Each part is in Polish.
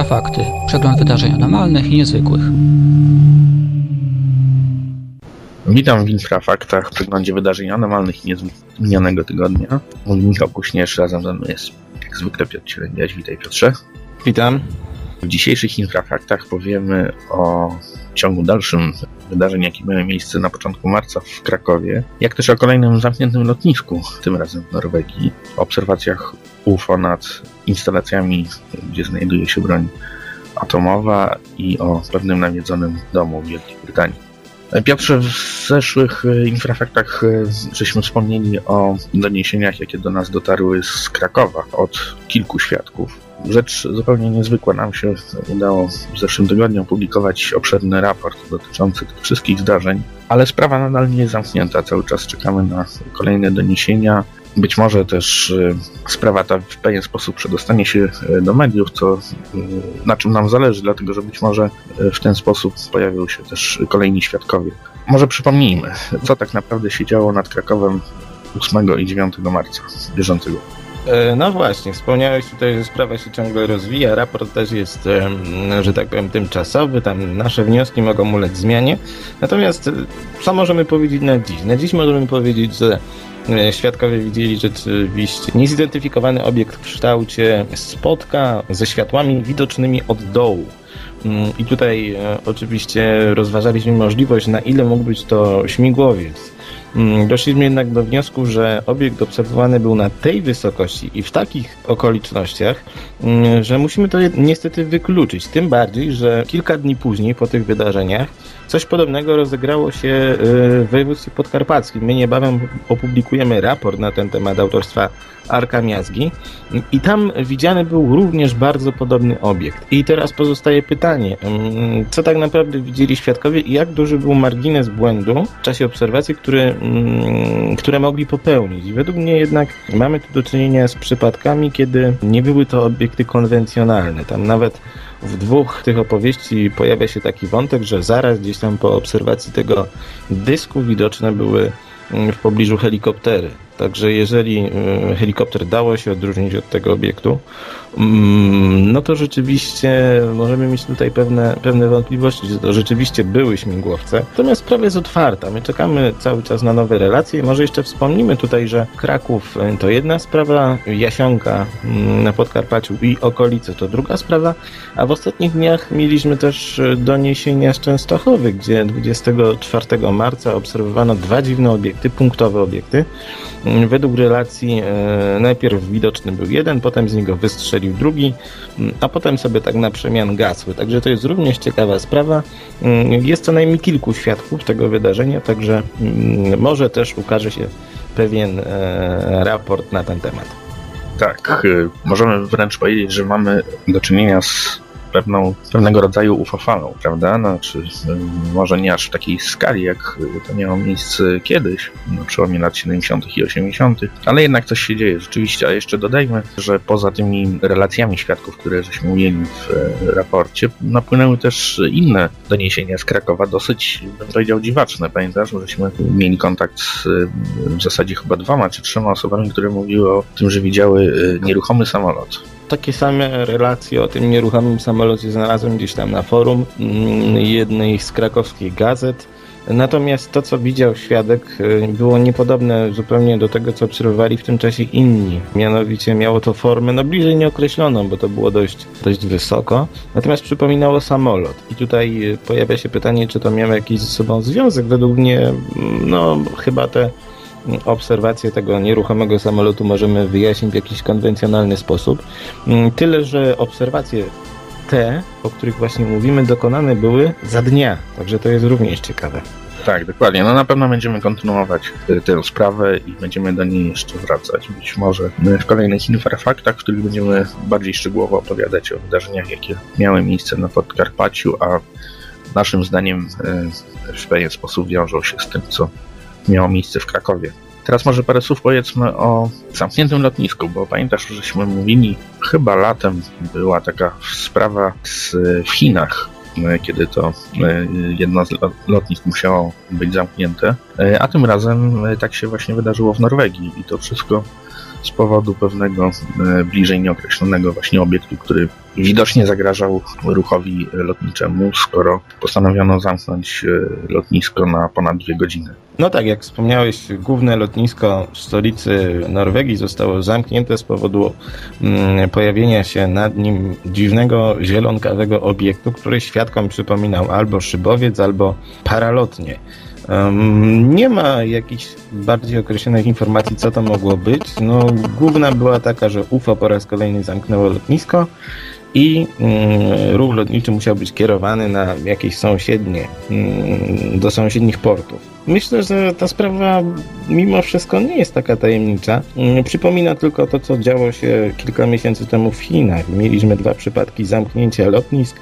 Infrafakty. Przegląd wydarzeń anormalnych i niezwykłych. Witam w Infrafaktach, w przeglądzie wydarzeń anormalnych i niezwykłych minionego tygodnia. Mówi Michał Kuśnierz, razem ze mną jest jak zwykle Piotr Cielęgiaś. Witaj Piotrze. Witam. W dzisiejszych Infrafaktach powiemy o ciągu dalszym wydarzeń, jakie miały miejsce na początku marca w Krakowie, jak też o kolejnym zamkniętym lotnisku, tym razem w Norwegii, o obserwacjach UFO nad instalacjami, gdzie znajduje się broń atomowa i o pewnym nawiedzonym domu w Wielkiej Brytanii. Piotrze, w zeszłych infrafaktach żeśmy wspomnieli o doniesieniach, jakie do nas dotarły z Krakowa od kilku świadków. Rzecz zupełnie niezwykła. Nam się udało w zeszłym tygodniu opublikować obszerny raport dotyczący wszystkich zdarzeń, ale sprawa nadal nie jest zamknięta. Cały czas czekamy na kolejne doniesienia. Być może też sprawa ta w pewien sposób przedostanie się do mediów, co na czym nam zależy, dlatego że być może w ten sposób pojawią się też kolejni świadkowie. Może przypomnijmy, co tak naprawdę się działo nad Krakowem 8 i 9 marca bieżącego. No właśnie, wspomniałeś tutaj, że sprawa się ciągle rozwija, raport też jest, że tak powiem, tymczasowy, tam nasze wnioski mogą ulec zmianie. Natomiast co możemy powiedzieć na dziś? Na dziś możemy powiedzieć, że Świadkowie widzieli rzeczywiście niezidentyfikowany obiekt w kształcie spotka ze światłami widocznymi od dołu. I tutaj oczywiście rozważaliśmy możliwość, na ile mógł być to śmigłowiec. Doszliśmy jednak do wniosku, że obiekt obserwowany był na tej wysokości i w takich okolicznościach, że musimy to niestety wykluczyć. Tym bardziej, że kilka dni później po tych wydarzeniach coś podobnego rozegrało się w województwie podkarpackim. My niebawem opublikujemy raport na ten temat autorstwa Arka Miazgi i tam widziany był również bardzo podobny obiekt. I teraz pozostaje pytanie, co tak naprawdę widzieli świadkowie i jak duży był margines błędu w czasie obserwacji, który, które mogli popełnić. Według mnie jednak mamy tu do czynienia z przypadkami, kiedy nie były to obiekty konwencjonalne. Tam nawet w dwóch tych opowieści pojawia się taki wątek, że zaraz gdzieś tam po obserwacji tego dysku widoczne były w pobliżu helikoptery. Także jeżeli helikopter dało się odróżnić od tego obiektu, no to rzeczywiście możemy mieć tutaj pewne, pewne wątpliwości, że to rzeczywiście były śmigłowce. Natomiast sprawa jest otwarta. My czekamy cały czas na nowe relacje. Może jeszcze wspomnimy tutaj, że Kraków to jedna sprawa, Jasionka na Podkarpaciu i okolice to druga sprawa, a w ostatnich dniach mieliśmy też doniesienia z Częstochowy, gdzie 24 marca obserwowano dwa dziwne obiekty, punktowe obiekty. Według relacji najpierw widoczny był jeden, potem z niego wystrzelił drugi, a potem sobie tak na przemian gasły. Także to jest również ciekawa sprawa. Jest co najmniej kilku świadków tego wydarzenia, także może też ukaże się pewien raport na ten temat. Tak, możemy wręcz powiedzieć, że mamy do czynienia z pewną, pewnego rodzaju ufofalą, prawda? Znaczy, może nie aż w takiej skali, jak to miało miejsce kiedyś, na przełomie lat 70. i 80., ale jednak coś się dzieje rzeczywiście. A jeszcze dodajmy, że poza tymi relacjami świadków, które żeśmy ujęli w raporcie, napłynęły też inne doniesienia z Krakowa, dosyć, bym powiedział, dziwaczne. Pamiętasz, żeśmy mieli kontakt z w zasadzie chyba dwoma czy trzema osobami, które mówiły o tym, że widziały nieruchomy samolot takie same relacje o tym nieruchomym samolocie znalazłem gdzieś tam na forum jednej z krakowskich gazet. Natomiast to, co widział świadek, było niepodobne zupełnie do tego, co obserwowali w tym czasie inni. Mianowicie miało to formę no bliżej nieokreśloną, bo to było dość, dość wysoko. Natomiast przypominało samolot. I tutaj pojawia się pytanie, czy to miało jakiś ze sobą związek. Według mnie, no chyba te obserwację tego nieruchomego samolotu możemy wyjaśnić w jakiś konwencjonalny sposób. Tyle, że obserwacje te, o których właśnie mówimy, dokonane były za dnia, także to jest również ciekawe. Tak, dokładnie. No na pewno będziemy kontynuować tę sprawę i będziemy do niej jeszcze wracać. Być może w kolejnych infrafaktach, w których będziemy bardziej szczegółowo opowiadać o wydarzeniach, jakie miały miejsce na Podkarpaciu, a naszym zdaniem w pewien sposób wiążą się z tym, co miało miejsce w Krakowie. Teraz może parę słów powiedzmy o zamkniętym lotnisku, bo pamiętasz, żeśmy mówili, chyba latem była taka sprawa z, w Chinach, kiedy to jedno z lotnisk musiało być zamknięte, a tym razem tak się właśnie wydarzyło w Norwegii i to wszystko z powodu pewnego e, bliżej nieokreślonego właśnie obiektu, który widocznie zagrażał ruchowi lotniczemu, skoro postanowiono zamknąć e, lotnisko na ponad dwie godziny. No tak, jak wspomniałeś, główne lotnisko w stolicy Norwegii zostało zamknięte z powodu mm, pojawienia się nad nim dziwnego, zielonkawego obiektu, który świadkom przypominał albo szybowiec, albo paralotnie. Nie ma jakichś bardziej określonych informacji, co to mogło być. No, główna była taka, że UFO po raz kolejny zamknęło lotnisko i mm, ruch lotniczy musiał być kierowany na jakieś sąsiednie, mm, do sąsiednich portów. Myślę, że ta sprawa mimo wszystko nie jest taka tajemnicza. Mm, przypomina tylko to, co działo się kilka miesięcy temu w Chinach. Mieliśmy dwa przypadki zamknięcia lotnisk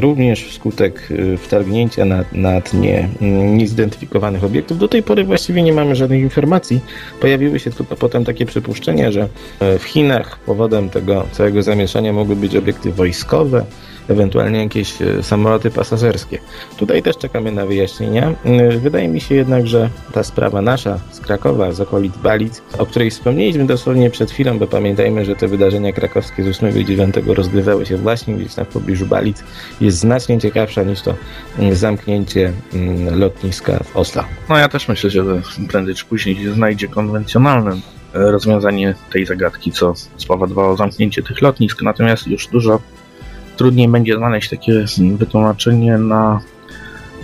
również wskutek y, wtargnięcia na, na tnie mm, niezidentyfikowanych obiektów. Do tej pory właściwie nie mamy żadnych informacji. Pojawiły się tylko potem takie przypuszczenia, że e, w Chinach powodem tego całego zamieszania mogły być obiekty wojskowe, ewentualnie jakieś e, samoloty pasażerskie. Tutaj też czekamy na wyjaśnienia. E, wydaje mi się jednak, że ta sprawa nasza z Krakowa, z okolic Balic, o której wspomnieliśmy dosłownie przed chwilą, bo pamiętajmy, że te wydarzenia krakowskie z 8 i 9 rozgrywały się właśnie gdzieś tam w pobliżu Balic, jest znacznie ciekawsza niż to mm, zamknięcie mm, lotniska w Oslo. No ja też myślę, że prędzej czy później się znajdzie konwencjonalne e, rozwiązanie tej zagadki, co spowodowało zamknięcie tych lotnisk, natomiast już dużo trudniej będzie znaleźć takie wytłumaczenie na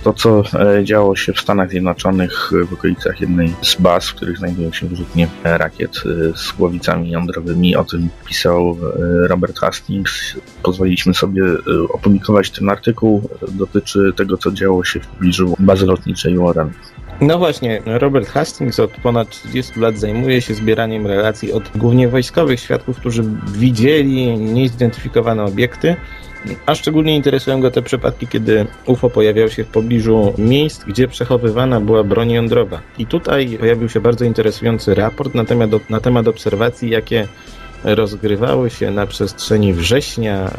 to, co e, działo się w Stanach Zjednoczonych w okolicach jednej z baz, w których znajdują się wyrzutnie rakiet e, z głowicami jądrowymi. O tym pisał e, Robert Hastings. Pozwoliliśmy sobie opublikować ten artykuł. Dotyczy tego, co działo się w pobliżu bazy lotniczej Warren. No właśnie, Robert Hastings od ponad 30 lat zajmuje się zbieraniem relacji od głównie wojskowych świadków, którzy widzieli niezidentyfikowane obiekty a szczególnie interesują go te przypadki, kiedy UFO pojawiało się w pobliżu miejsc, gdzie przechowywana była broń jądrowa. I tutaj pojawił się bardzo interesujący raport na temat, na temat obserwacji, jakie rozgrywały się na przestrzeni września e,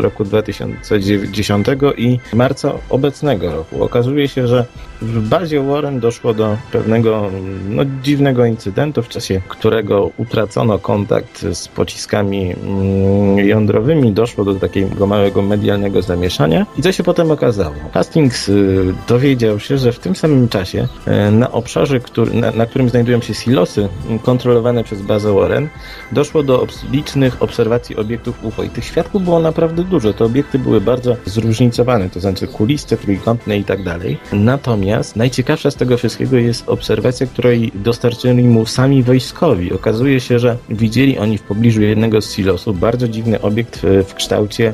roku 2010 i marca obecnego roku. Okazuje się, że w bazie Warren doszło do pewnego no, dziwnego incydentu, w czasie którego utracono kontakt z pociskami mm, jądrowymi, doszło do takiego małego medialnego zamieszania. I co się potem okazało? Hastings y, dowiedział się, że w tym samym czasie e, na obszarze, który, na, na którym znajdują się silosy kontrolowane przez bazę Warren, doszło do licznych obserwacji obiektów UFO i tych świadków było naprawdę dużo. Te obiekty były bardzo zróżnicowane, to znaczy kuliste, trójkątne i tak dalej. Natomiast najciekawsza z tego wszystkiego jest obserwacja, której dostarczyli mu sami wojskowi. Okazuje się, że widzieli oni w pobliżu jednego z silosów bardzo dziwny obiekt w, w kształcie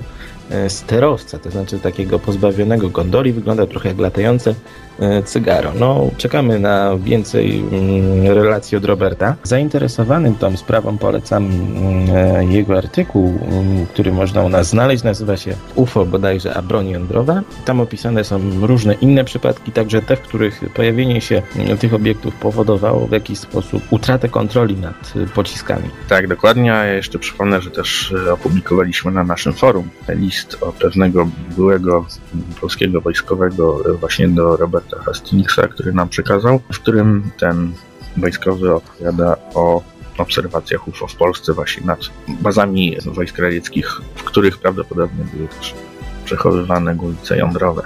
sterowca, to znaczy takiego pozbawionego gondoli, wygląda trochę jak latające E, cygaro. No, czekamy na więcej mm, relacji od Roberta. Zainteresowanym tą sprawą polecam mm, e, jego artykuł, mm, który można u nas znaleźć. Nazywa się UFO bodajże, a broń jądrowa. Tam opisane są różne inne przypadki, także te, w których pojawienie się tych obiektów powodowało w jakiś sposób utratę kontroli nad pociskami. Tak, dokładnie. Ja jeszcze przypomnę, że też e, opublikowaliśmy na naszym forum list od pewnego byłego polskiego wojskowego właśnie do Roberta Hastingsa, który nam przekazał, w którym ten wojskowy opowiada o obserwacjach UFO w Polsce właśnie nad bazami wojsk radzieckich, w których prawdopodobnie były też przechowywane głowice jądrowe.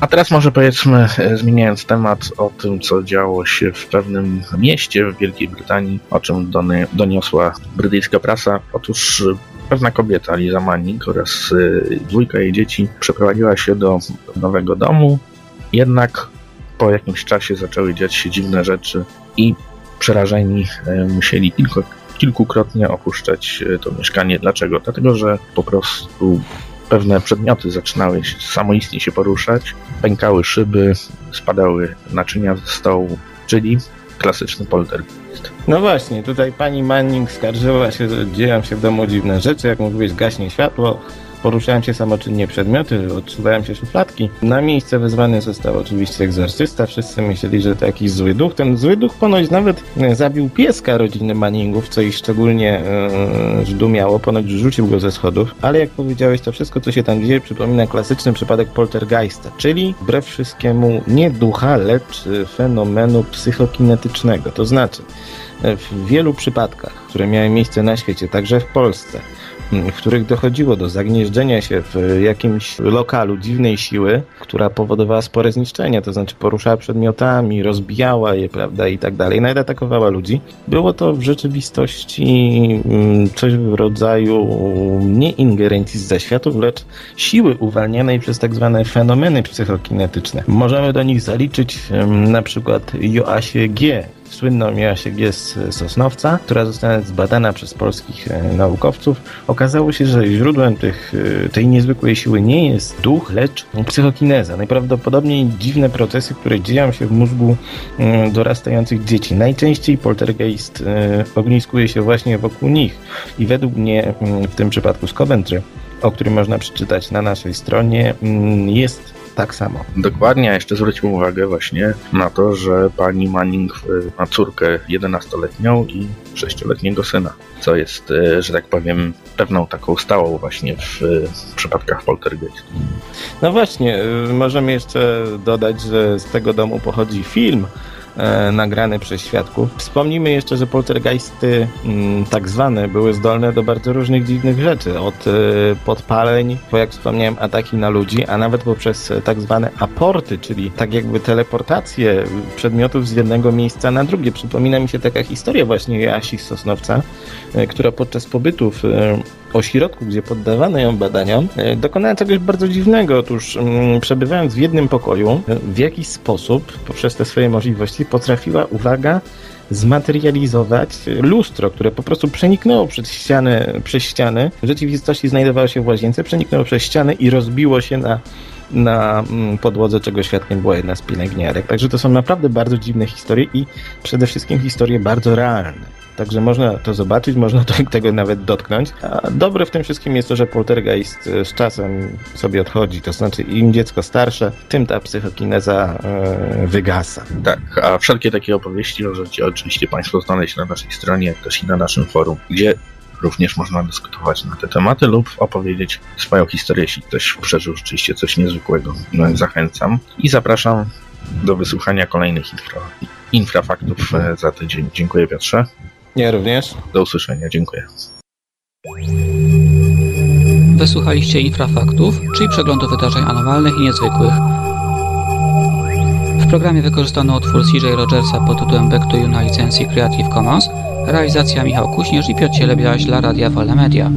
A teraz może powiedzmy, zmieniając temat, o tym, co działo się w pewnym mieście w Wielkiej Brytanii, o czym doniosła brytyjska prasa. Otóż pewna kobieta, Liza Manning oraz y, dwójka jej dzieci przeprowadziła się do nowego domu, jednak po jakimś czasie zaczęły dziać się dziwne rzeczy i przerażeni e, musieli kilku, kilkukrotnie opuszczać e, to mieszkanie. Dlaczego? Dlatego, że po prostu pewne przedmioty zaczynały samoistnie się poruszać, pękały szyby, spadały naczynia ze stołu, czyli klasyczny poltergeist. No właśnie, tutaj pani Manning skarżyła się, że dzieją się w domu dziwne rzeczy, jak mówiłeś, gaśnie światło, Poruszają się samoczynnie przedmioty, odsuwają się szufladki. Na miejsce wezwany został oczywiście egzorcysta. Wszyscy myśleli, że to jakiś zły duch. Ten zły duch ponoć nawet e, zabił pieska rodziny Manningów, co ich szczególnie yy, zdumiało. Ponoć rzucił go ze schodów. Ale jak powiedziałeś, to wszystko, co się tam dzieje, przypomina klasyczny przypadek poltergeista, czyli wbrew wszystkiemu nie ducha, lecz fenomenu psychokinetycznego. To znaczy, w wielu przypadkach które miały miejsce na świecie, także w Polsce, w których dochodziło do zagnieżdżenia się w jakimś lokalu dziwnej siły, która powodowała spore zniszczenia, to znaczy poruszała przedmiotami, rozbijała je, prawda, i tak dalej, nawet atakowała ludzi. Było to w rzeczywistości mm, coś w rodzaju nie ingerencji z zaświatów, lecz siły uwalnianej przez tak zwane fenomeny psychokinetyczne. Możemy do nich zaliczyć na przykład Joasię G., słynną Joasię G. z Sosnowca, która została zbadana przez polskich e, naukowców. Okazało się, że źródłem tych, e, tej niezwykłej siły nie jest duch, lecz psychokineza. Najprawdopodobniej dziwne procesy, które dzieją się w mózgu mm, dorastających dzieci. Najczęściej poltergeist e, ogniskuje się właśnie wokół nich i według mnie mm, w tym przypadku z Coventry o którym można przeczytać na naszej stronie, mm, jest tak samo. Dokładnie, a jeszcze zwróćmy uwagę właśnie na to, że pani Manning y, ma córkę 11-letnią i 6-letniego syna, co jest, y, że tak powiem, pewną taką stałą właśnie w przypadkach poltergeist. No właśnie, y, możemy jeszcze dodać, że z tego domu pochodzi film e, nagrany przez świadków. Wspomnijmy jeszcze, że poltergeisty mm, tak zwane były zdolne do bardzo różnych dziwnych rzeczy, od e, podpaleń, po jak wspomniałem ataki na ludzi, a nawet poprzez tak zwane aporty, czyli tak jakby teleportację przedmiotów z jednego miejsca na drugie. Przypomina mi się taka historia właśnie Jasi z Sosnowca, e, która podczas pobytów e, ośrodku, gdzie poddawano ją badaniom, e, dokonała czegoś bardzo dziwnego. Otóż mm, przebywając w jednym pokoju, e, w jakiś sposób, poprzez te swoje możliwości, potrafiła, uwaga, zmaterializować lustro, które po prostu przeniknęło przez ścianę, przez ścianę. W rzeczywistości znajdowało się w łazience, przeniknęło przez ścianę i rozbiło się na na mm, podłodze, czego świadkiem była jedna z pielęgniarek. Także to są naprawdę bardzo dziwne historie i przede wszystkim historie bardzo realne. Także można to zobaczyć, można to, tego nawet dotknąć. A dobre w tym wszystkim jest to, że poltergeist e, z czasem sobie odchodzi. To znaczy, im dziecko starsze, tym ta psychokineza e, wygasa. Tak, a wszelkie takie opowieści możecie oczywiście Państwo znaleźć na naszej stronie, jak też i na naszym forum, gdzie również można dyskutować na te tematy lub opowiedzieć swoją historię, jeśli ktoś przeżył rzeczywiście coś niezwykłego. No, zachęcam i zapraszam do wysłuchania kolejnych infra, infrafaktów e, za tydzień. Dziękuję Piotrze. Ja również. Do usłyszenia, dziękuję. Wysłuchaliście Infrafaktów, czyli przeglądu wydarzeń anormalnych i niezwykłych. W programie wykorzystano utwór CJ Rogersa pod tytułem Back to You na licencji Creative Commons, realizacja Michał Kuśnierz i Piotr Cielebiaś dla Radia Wolne Media.